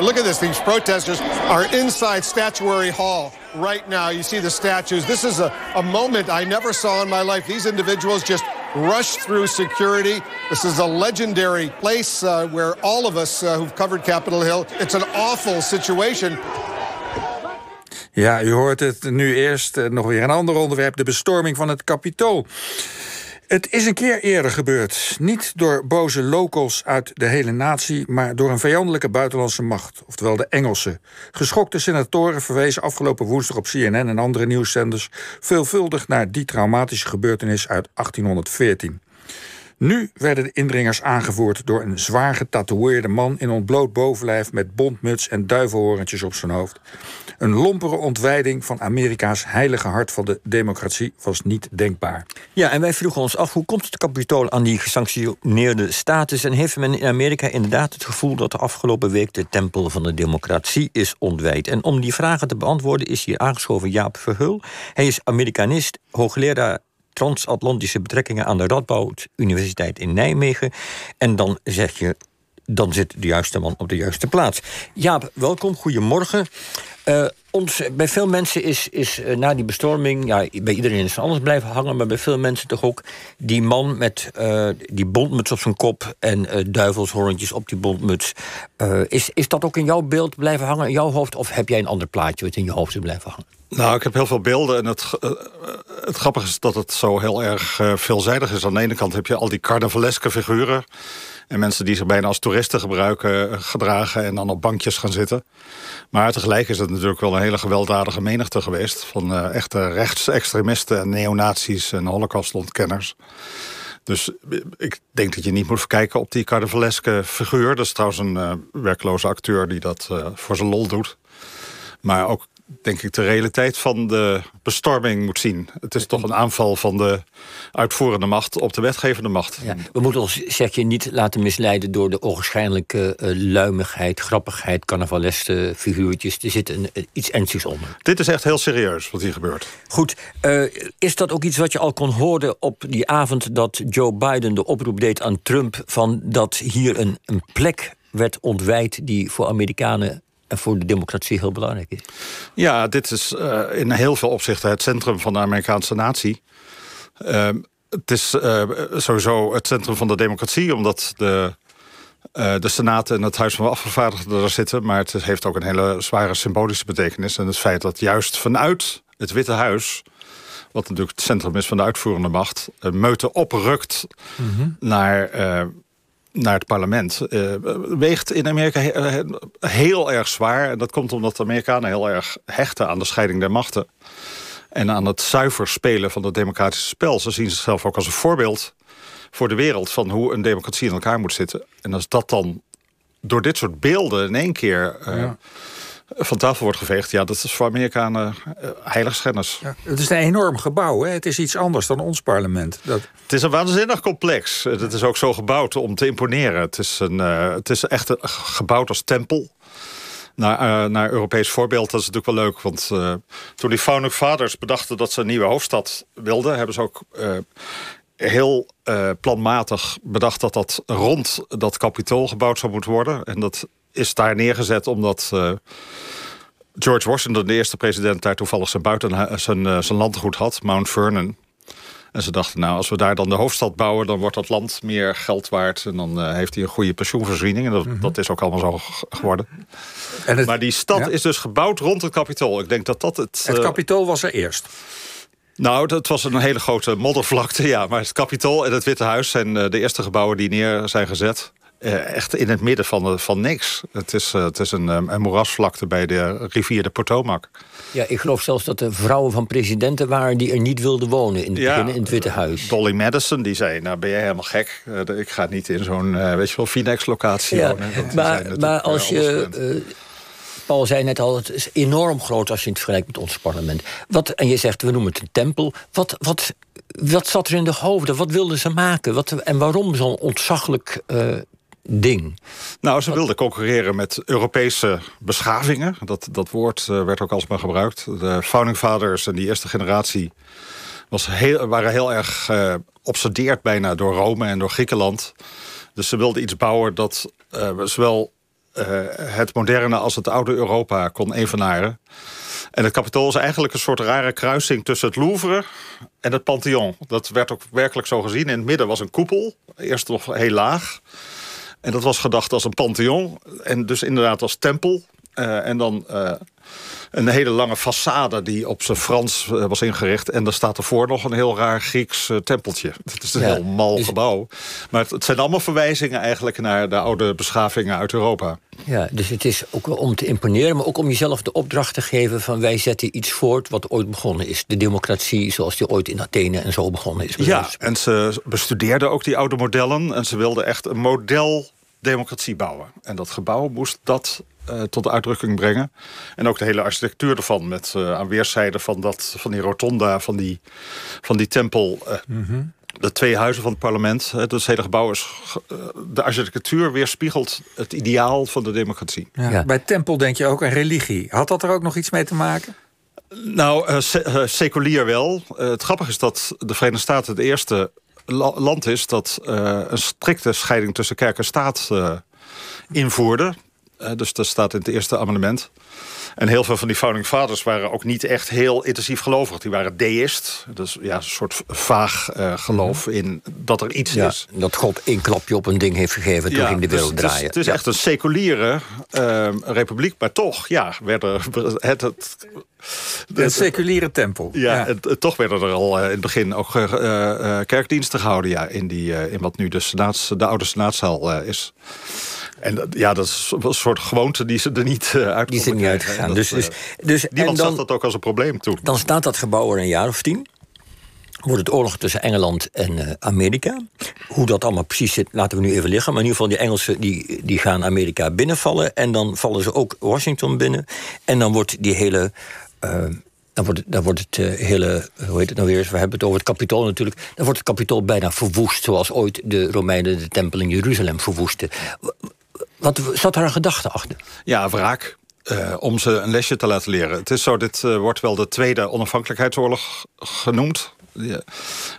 Look at this. These protesters are inside Statuary Hall right now. You see the statues. This is a, a moment I never saw in my life. These individuals just rushed through security. This is a legendary place uh, where all of us uh, who've covered Capitol Hill, it's an awful situation. Ja, u hoort het nu eerst. Uh, nog weer een ander onderwerp: de bestorming van het Capitool. Het is een keer eerder gebeurd. Niet door boze locals uit de hele natie, maar door een vijandelijke buitenlandse macht, oftewel de Engelsen. Geschokte senatoren verwezen afgelopen woensdag op CNN en andere nieuwszenders veelvuldig naar die traumatische gebeurtenis uit 1814. Nu werden de indringers aangevoerd door een zwaar getatoeëerde man in ontbloot bovenlijf met bontmuts en duivelhorentjes op zijn hoofd. Een lompere ontwijding van Amerika's heilige hart van de democratie was niet denkbaar. Ja, en wij vroegen ons af hoe komt het kapitool aan die gesanctioneerde status en heeft men in Amerika inderdaad het gevoel dat de afgelopen week de tempel van de democratie is ontwijd? En om die vragen te beantwoorden is hier aangeschoven Jaap Verhul. Hij is Amerikanist, hoogleraar transatlantische betrekkingen aan de Radboud Universiteit in Nijmegen. En dan zeg je, dan zit de juiste man op de juiste plaats. Jaap, welkom, goedemorgen. Uh, ons, bij veel mensen is, is uh, na die bestorming, ja, bij iedereen is van alles blijven hangen, maar bij veel mensen toch ook die man met uh, die bontmuts op zijn kop en duivelshoorntjes op die bontmuts. is, is dat ook in jouw beeld blijven hangen, in jouw hoofd, of heb jij een ander plaatje wat in je hoofd is blijven hangen? Nou, ik heb heel veel beelden en het, het grappige is dat het zo heel erg veelzijdig is. Aan de ene kant heb je al die carnavaleske figuren. En mensen die zich bijna als toeristen gebruiken, gedragen en dan op bankjes gaan zitten. Maar tegelijk is het natuurlijk wel een hele gewelddadige menigte geweest... van uh, echte rechtsextremisten en neonazies en holocaustontkenners. Dus ik denk dat je niet moet verkijken op die carnavaleske figuur. Dat is trouwens een werkloze acteur die dat voor zijn lol doet. Maar ook denk ik de realiteit van de bestorming moet zien. Het is toch een aanval van de uitvoerende macht op de wetgevende macht. Ja, we moeten ons, zeg je, niet laten misleiden door de onwaarschijnlijke uh, luimigheid, grappigheid, carnavaleske figuurtjes. Er zit een, iets ernstigs onder. Dit is echt heel serieus wat hier gebeurt. Goed, uh, is dat ook iets wat je al kon horen op die avond dat Joe Biden de oproep deed aan Trump van dat hier een, een plek werd ontwijd die voor Amerikanen en voor de democratie heel belangrijk is. Ja, dit is uh, in heel veel opzichten het centrum van de Amerikaanse natie. Uh, het is uh, sowieso het centrum van de democratie, omdat de, de Senaat en het Huis van Afgevaardigden er zitten. Maar het heeft ook een hele zware symbolische betekenis. En het feit dat juist vanuit het Witte Huis wat natuurlijk het centrum is van de uitvoerende macht, meute oprukt mm -hmm. naar naar het parlement uh, weegt in Amerika heel erg zwaar. En dat komt omdat de Amerikanen heel erg hechten aan de scheiding der machten. En aan het zuiver spelen van het democratische spel. Ze zien zichzelf ook als een voorbeeld voor de wereld... van hoe een democratie in elkaar moet zitten. En als dat dan door dit soort beelden in één keer... Ja van tafel wordt geveegd. Ja, dat is voor Amerikanen uh, heiligschennis. Ja, het is een enorm gebouw. Hè? Het is iets anders dan ons parlement. Dat... Het is een waanzinnig complex. Het is ook zo gebouwd om te imponeren. Het is, een, uh, het is echt gebouwd als tempel. Naar, uh, naar Europees voorbeeld, dat is natuurlijk wel leuk. Want toen die Founding Fathers bedachten dat ze een nieuwe hoofdstad wilden... hebben ze ook heel planmatig bedacht dat dat rond dat kapitool gebouwd zou moeten worden. En dat is daar neergezet omdat uh, George Washington, de eerste president, daar toevallig zijn, buiten, zijn, uh, zijn landgoed had, Mount Vernon. En ze dachten, nou, als we daar dan de hoofdstad bouwen... dan wordt dat land meer geld waard. En dan uh, heeft hij een goede pensioenvoorziening. En dat, mm -hmm. dat is ook allemaal zo geworden. En het, maar die stad ja? is dus gebouwd rond het kapitool. Ik denk dat dat het... Het kapitool was er eerst. Nou, dat was een hele grote moddervlakte, ja. Maar het kapitool en het Witte Huis zijn de eerste gebouwen die neer zijn gezet. Uh, echt in het midden van, van niks. Het is, uh, het is een, een moerasvlakte bij de rivier de Potomac. Ja, ik geloof zelfs dat er vrouwen van presidenten waren... die er niet wilden wonen in het, ja, begin, in het Witte Huis. Dolly Madison, die zei, nou ben jij helemaal gek. Uh, ik ga niet in zo'n, weet je wel, Finex-locatie ja, wonen. Maar, maar als je... Paul zei net al, het is enorm groot als je het vergelijkt met ons parlement. Wat, en je zegt, we noemen het een tempel. Wat, wat, wat zat er in de hoofden? Wat wilden ze maken? Wat, en waarom zo'n ontzaglijk ding? Nou, ze wilden concurreren met Europese beschavingen. Dat, dat woord uh, werd ook alsmaar gebruikt. De founding fathers en die eerste generatie was heel, waren heel erg uh, obsedeerd bijna door Rome en door Griekenland. Dus ze wilden iets bouwen dat zowel het moderne als het oude Europa kon evenaren. En het kapitool is eigenlijk een soort rare kruising tussen het Louvre en het Pantheon. Dat werd ook werkelijk zo gezien. In het midden was een koepel, eerst nog heel laag. En dat was gedacht als een pantheon. En dus inderdaad als tempel. Uh, en dan uh, een hele lange façade die op zijn Frans uh, was ingericht. En daar staat ervoor nog een heel raar Grieks tempeltje. Het is een ja, heel mal dus... gebouw. Maar het, het, zijn allemaal verwijzingen eigenlijk naar de oude beschavingen uit Europa. Ja, dus het is ook om te imponeren, maar ook om jezelf de opdracht te geven van wij zetten iets voort wat ooit begonnen is. De democratie zoals die ooit in Athene en zo begonnen is. Ja, en ze bestudeerden ook die oude modellen en ze wilden echt een model democratie bouwen. En dat gebouw moest dat uh, tot uitdrukking brengen. En ook de hele architectuur ervan. Met uh, aan weerszijden van, dat, van die rotonda, van die, van die tempel. Uh, mm -hmm. De twee huizen van het parlement. Dus het hele gebouw is. De architectuur weerspiegelt het ideaal van de democratie. Ja. Ja. Bij tempel denk je ook een religie. Had dat er ook nog iets mee te maken? Nou, seculier wel. het grappige is dat de Verenigde Staten het eerste land is dat uh, een strikte scheiding tussen kerk en staat uh, invoerde. Uh, dus dat staat in het eerste amendement. En heel veel van die founding fathers waren ook niet echt heel intensief gelovig. Die waren deist. Dus ja, een soort vaag geloof in dat er iets ja, is. Dat God één klapje op een ding heeft gegeven. Toen ja, ging de wereld dus, draaien. Het is ja. echt een seculiere republiek. Maar toch, ja, werden het, het de seculiere tempel. Ja, toch werden er al in het begin ook uh, uh, kerkdiensten gehouden... Ja, in, die, uh, in wat nu de, senaats, de oude senaatzaal is. En ja, dat is een soort gewoonte die ze er niet uh, uit Die zijn niet uitgegaan. Dus, dus, dus, niemand en dan, zag dat ook als een probleem toen. Dan staat dat gebouw er een jaar of tien. Wordt het oorlog tussen Engeland en uh, Amerika. Hoe dat allemaal precies zit, laten we nu even liggen. Maar in ieder geval, die Engelsen die, die gaan Amerika binnenvallen. En dan vallen ze ook Washington binnen. En dan wordt die hele uh, dan wordt, dan wordt het uh, hele, hoe heet het nou weer eens, we hebben het over het kapitool natuurlijk. Dan wordt het kapitool bijna verwoest, zoals ooit de Romeinen de tempel in Jeruzalem verwoesten. Wat zat daar een gedachte achter? Ja, wraak. Uh, om ze een lesje te laten leren. Het is zo, dit uh, wordt wel de Tweede Onafhankelijkheidsoorlog genoemd. In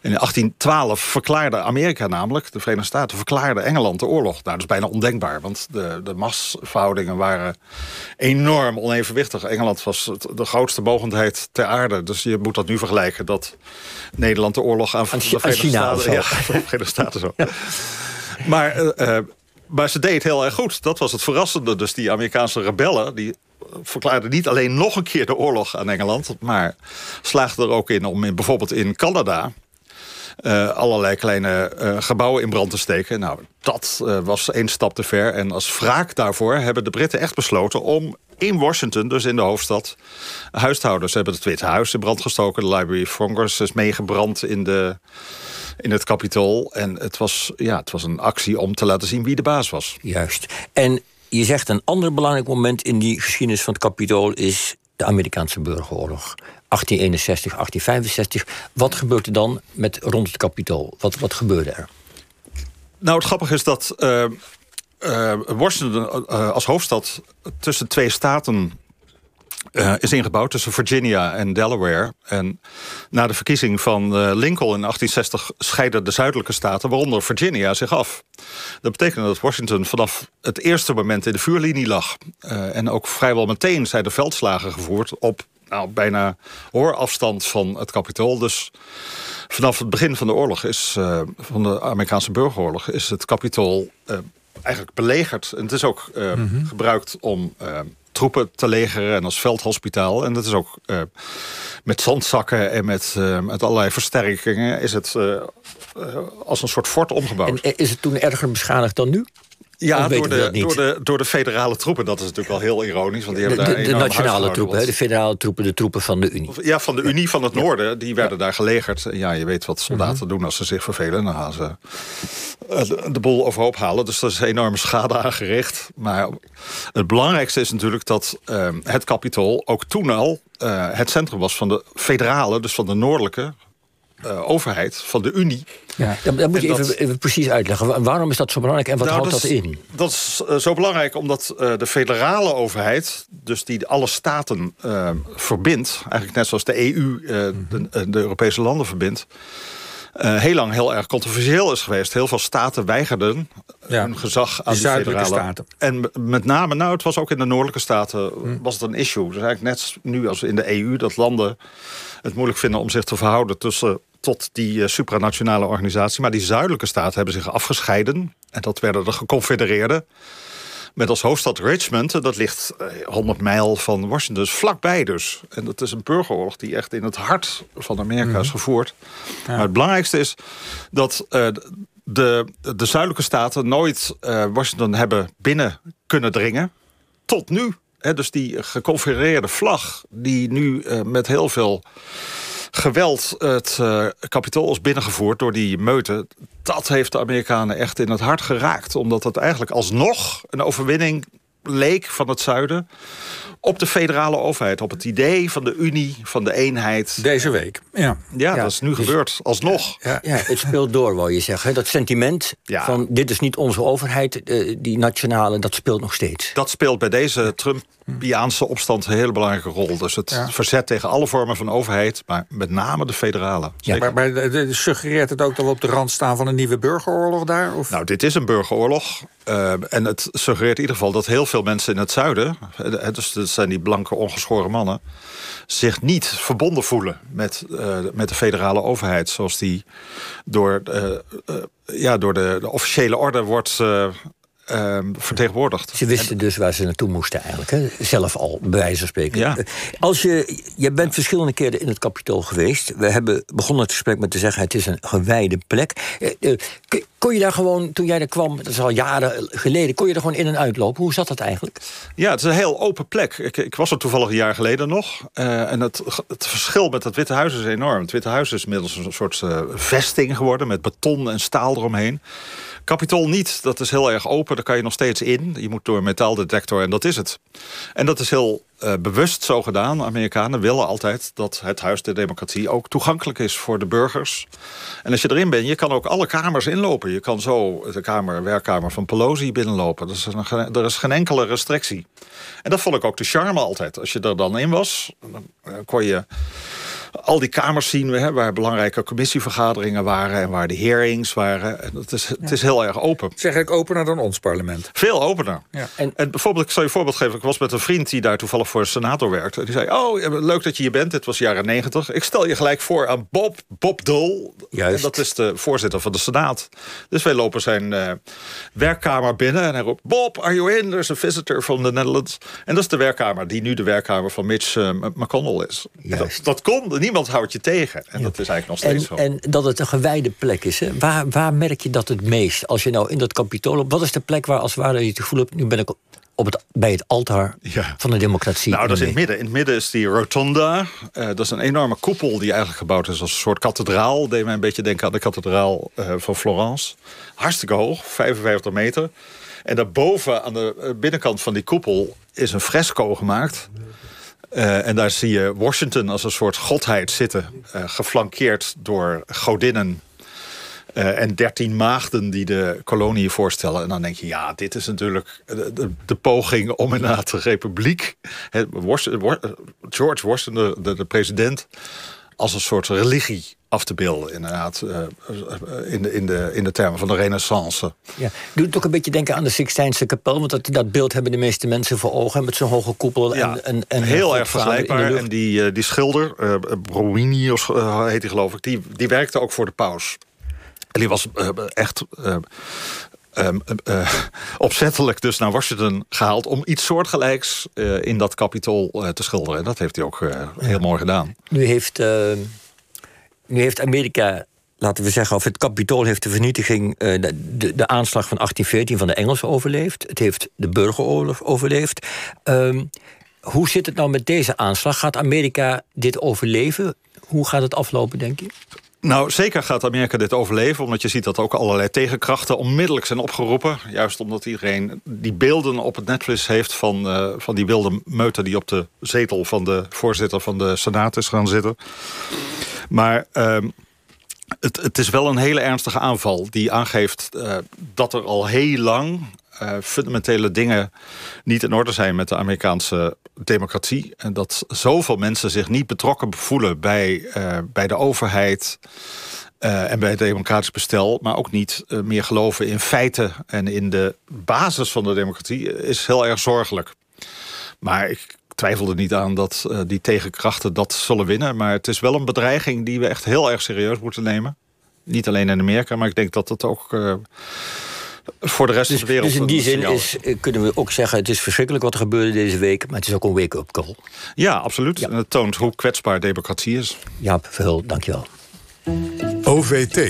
1812 verklaarde Amerika namelijk, de Verenigde Staten, verklaarde Engeland de oorlog. Nou, dat is bijna ondenkbaar, want de, de machtsverhoudingen waren enorm onevenwichtig. Engeland was de grootste mogendheid ter aarde. Dus je moet dat nu vergelijken dat Nederland de oorlog aan, aan de Verenigde Staten... Ja, Verenigde Staten zo. Ja. Maar... Uh, maar ze deed heel erg goed. Dat was het verrassende. Dus die Amerikaanse rebellen... die verklaarden niet alleen nog een keer de oorlog aan Engeland... maar slaagden er ook in om in, bijvoorbeeld in Canada... Uh, allerlei kleine uh, gebouwen in brand te steken. Nou, dat was één stap te ver. En als wraak daarvoor hebben de Britten echt besloten... om in Washington, dus in de hoofdstad, huis te houden. Ze hebben het Witte Huis in brand gestoken. De Library of Congress is meegebrand in de in het kapitool. En het was, ja, het was een actie om te laten zien wie de baas was. Juist. En je zegt een ander belangrijk moment in die geschiedenis van het kapitool is de Amerikaanse burgeroorlog. 1861, 1865. Wat gebeurt er dan met rond het kapitool? Wat, wat gebeurde er? Nou, het grappige is dat uh, uh, Washington uh, als hoofdstad tussen twee staten uh, is ingebouwd tussen Virginia en Delaware. En na de verkiezing van uh, Lincoln in 1860 scheiden de zuidelijke staten, waaronder Virginia, zich af. Dat betekende dat Washington vanaf het eerste moment in de vuurlinie lag. Uh, en ook vrijwel meteen zijn de veldslagen gevoerd op nou, bijna hoorafstand van het kapitool. Dus vanaf het begin van de oorlog is, van de Amerikaanse burgeroorlog, is het kapitool eigenlijk belegerd. En het is ook mm -hmm. gebruikt om troepen te legeren en als veldhospitaal. En dat is ook uh, met zandzakken en met, uh, met allerlei versterkingen... is het uh, als een soort fort omgebouwd. En is het toen erger beschadigd dan nu? Ja, door de, door, de, door de federale troepen. Dat is natuurlijk wel heel ironisch. Want die hebben de, daar de, de nationale troepen, hè? de federale troepen, de troepen van de Unie. Ja, van de Unie van het Noorden. Die werden daar gelegerd. Ja, je weet wat soldaten mm -hmm. doen als ze zich vervelen. Dan gaan ze de boel overhoop halen. Dus er is enorme schade aangericht. Maar het belangrijkste is natuurlijk dat uh, het kapitool ook toen al uh, het centrum was van de federale, dus van de noordelijke uh, overheid, van de Unie. Ja, dan, dan moet je even, even, precies uitleggen. Waarom is dat zo belangrijk en wat nou, houdt dat, dat in? Dat is uh, zo belangrijk omdat uh, de federale overheid... dus die alle staten verbindt... eigenlijk net zoals de EU de, de, Europese landen verbindt... eh, heel lang heel erg controversieel is geweest. Heel veel staten weigerden Ja, hun gezag aan de federale... staten. En met name, nou, het was ook in de noordelijke staten Hm. was het een issue. Dus eigenlijk net nu als in de EU, dat landen het moeilijk vinden om zich te verhouden tussen tot die eh, supranationale organisatie. Maar die zuidelijke staten hebben zich afgescheiden. En dat werden de geconfedereerden. Met als hoofdstad Richmond, en dat ligt eh, 100 mijl van Washington, dus vlakbij dus. En dat is een burgeroorlog die echt in het hart van Amerika is gevoerd. Maar het belangrijkste is dat eh, de, de zuidelijke staten nooit eh, Washington hebben binnen kunnen dringen. Tot nu. Dus die geconfedereerde vlag, die nu eh, met heel veel geweld het eh kapitool is binnengevoerd door die meute. Dat heeft de Amerikanen echt in het hart geraakt. Omdat het eigenlijk alsnog een overwinning leek van het zuiden op de federale overheid. Op het idee van de unie, van de eenheid. Deze week. Ja. Ja, Ja, dat is nu dus- gebeurd. Alsnog. Ja. Ja, het speelt door, wou je zeggen. Dat sentiment Ja. van dit is niet onze overheid, eh, die nationale, dat speelt nog steeds. Dat speelt bij deze Trumpiaanse opstand een hele belangrijke rol. Dus het Ja. verzet tegen alle vormen van overheid, maar met name de federale. Maar, maar de- de- suggereert het ook dat we op de rand staan van een nieuwe burgeroorlog daar? Of? Nou, dit is een burgeroorlog. Eh, en het suggereert in ieder geval dat heel veel mensen in het zuiden... eh, dus zijn die blanke, ongeschoren mannen... zich niet verbonden voelen met, eh, met de federale overheid... zoals die door, eh, eh, ja, door de, de officiële orde wordt eh, eh, vertegenwoordigd. Ze wisten dus waar ze naartoe moesten eigenlijk. Hè? Zelf al, bij wijze van spreken. Ja. Eh, Als je, je bent verschillende keren in het kapitool geweest. We hebben begonnen het gesprek met te zeggen... het is een gewijde plek. Eh, eh, Kon je daar gewoon, toen jij er kwam... dat is al jaren geleden... kon je er gewoon in en uitlopen? Hoe zat dat eigenlijk? Ja, het is een heel open plek. Ik, ik was er toevallig een jaar geleden nog. En het, het verschil met het Witte Huis is enorm. Het Witte Huis is inmiddels een soort vesting geworden... met beton en staal eromheen. Capitool niet, dat is heel erg open, daar kan je nog steeds in. Je moet door een metaaldetector en dat is het. En dat is heel eh, bewust zo gedaan. Amerikanen willen altijd dat het Huis der Democratie ook toegankelijk is voor de burgers. En als je erin bent, je kan ook alle kamers inlopen. Je kan zo de kamer, werkkamer van Pelosi binnenlopen. Een, ge- er is geen enkele restrictie. En dat vond ik ook de charme altijd. Als je er dan in was, dan eh, kon je al die kamers zien we, hè, waar belangrijke commissievergaderingen waren en waar de hearings waren. En het, is, het is heel erg open. Zeg ik opener dan ons parlement. Veel opener. Ja. En- En, bijvoorbeeld, ik zal je een voorbeeld geven. Ik was met een vriend die daar toevallig voor een senator werkte. Die zei, oh, leuk dat je hier bent. Dit was jaren negentig. Ik stel je gelijk voor aan Bob, Bob Dole. Juist. En dat is de voorzitter van de Senaat. Dus wij lopen zijn eh, werkkamer binnen. En hij roept, Bob, are you in? There's a visitor from the Netherlands. En dat is de werkkamer die nu de werkkamer van Mitch eh, McConnell is. En Dat, Juist. dat kon, niemand houdt je tegen. En dat is eigenlijk nog steeds En, zo. en dat het een gewijde plek is. Hè? Waar, waar merk je dat het meest? Als je nou in dat kapitool loopt, wat is de plek waar als het ware je het gevoel hebt... nu ben ik op het, bij het altaar Ja. van de democratie. Nou, dat is in het midden. In het midden is die rotunda. Eh, dat is een enorme koepel die eigenlijk gebouwd is als een soort kathedraal. Deed mij een beetje denken aan de kathedraal eh, van Florence. Hartstikke hoog, 55 meter. En daarboven aan de eh, binnenkant van die koepel is een fresco gemaakt. Eh, en daar zie je Washington als een soort godheid zitten. eh, geflankeerd door godinnen. eh, en dertien maagden die de kolonie voorstellen. En dan denk je, ja, dit is natuurlijk de, poging om inderdaad de republiek... George Washington, de, de president... als een soort religie af te beelden, inderdaad. eh, eh, in, de, in, de, in de termen van de renaissance. Ja. Doet het ook een beetje denken aan de Sixtijnse kapel... want dat, dat beeld hebben de meeste mensen voor ogen... met zo'n hoge koepel Ja, en, en, en heel erg vergelijkbaar. En die, eh, die schilder, Browini of, heet hij geloof ik... Die, die werkte ook voor de paus. En die was echt... ehm, eh, opzettelijk dus naar Washington gehaald... om iets soortgelijks eh, in dat kapitool eh, te schilderen. En dat heeft hij ook heel mooi gedaan. Nu heeft, eh, nu heeft Amerika, laten we zeggen, of het kapitool heeft de vernietiging, de, de, de aanslag van 1814 van de Engelsen overleefd. Het heeft de burgeroorlog overleefd. Ehm, hoe zit het nou met deze aanslag? Gaat Amerika dit overleven? Hoe gaat het aflopen, denk je? Nou, zeker gaat Amerika dit overleven, omdat je ziet dat ook allerlei tegenkrachten onmiddellijk zijn opgeroepen. Juist omdat iedereen die beelden op het netvlies heeft van, eh, van die wilde meute die op de zetel van de voorzitter van de Senaat is gaan zitten. Maar ehm, het, het is wel een hele ernstige aanval die aangeeft eh, dat er al heel lang eh, fundamentele dingen niet in orde zijn met de Amerikaanse democratie. En dat zoveel mensen zich niet betrokken voelen bij, eh, bij de overheid. en bij het democratisch bestel, maar ook niet meer geloven in feiten en in de basis van de democratie, is heel erg zorgelijk. Maar ik twijfel er niet aan dat die tegenkrachten dat zullen winnen. Maar het is wel een bedreiging die we echt heel erg serieus moeten nemen. Niet alleen in Amerika, maar ik denk dat het ook voor de rest dus, van de wereld. Dus in die zin is, kunnen we ook zeggen... het is verschrikkelijk wat er gebeurde deze week... maar het is ook een wake-up call. Ja, absoluut. En het toont hoe kwetsbaar democratie is. Ja, veel, dankjewel. OVT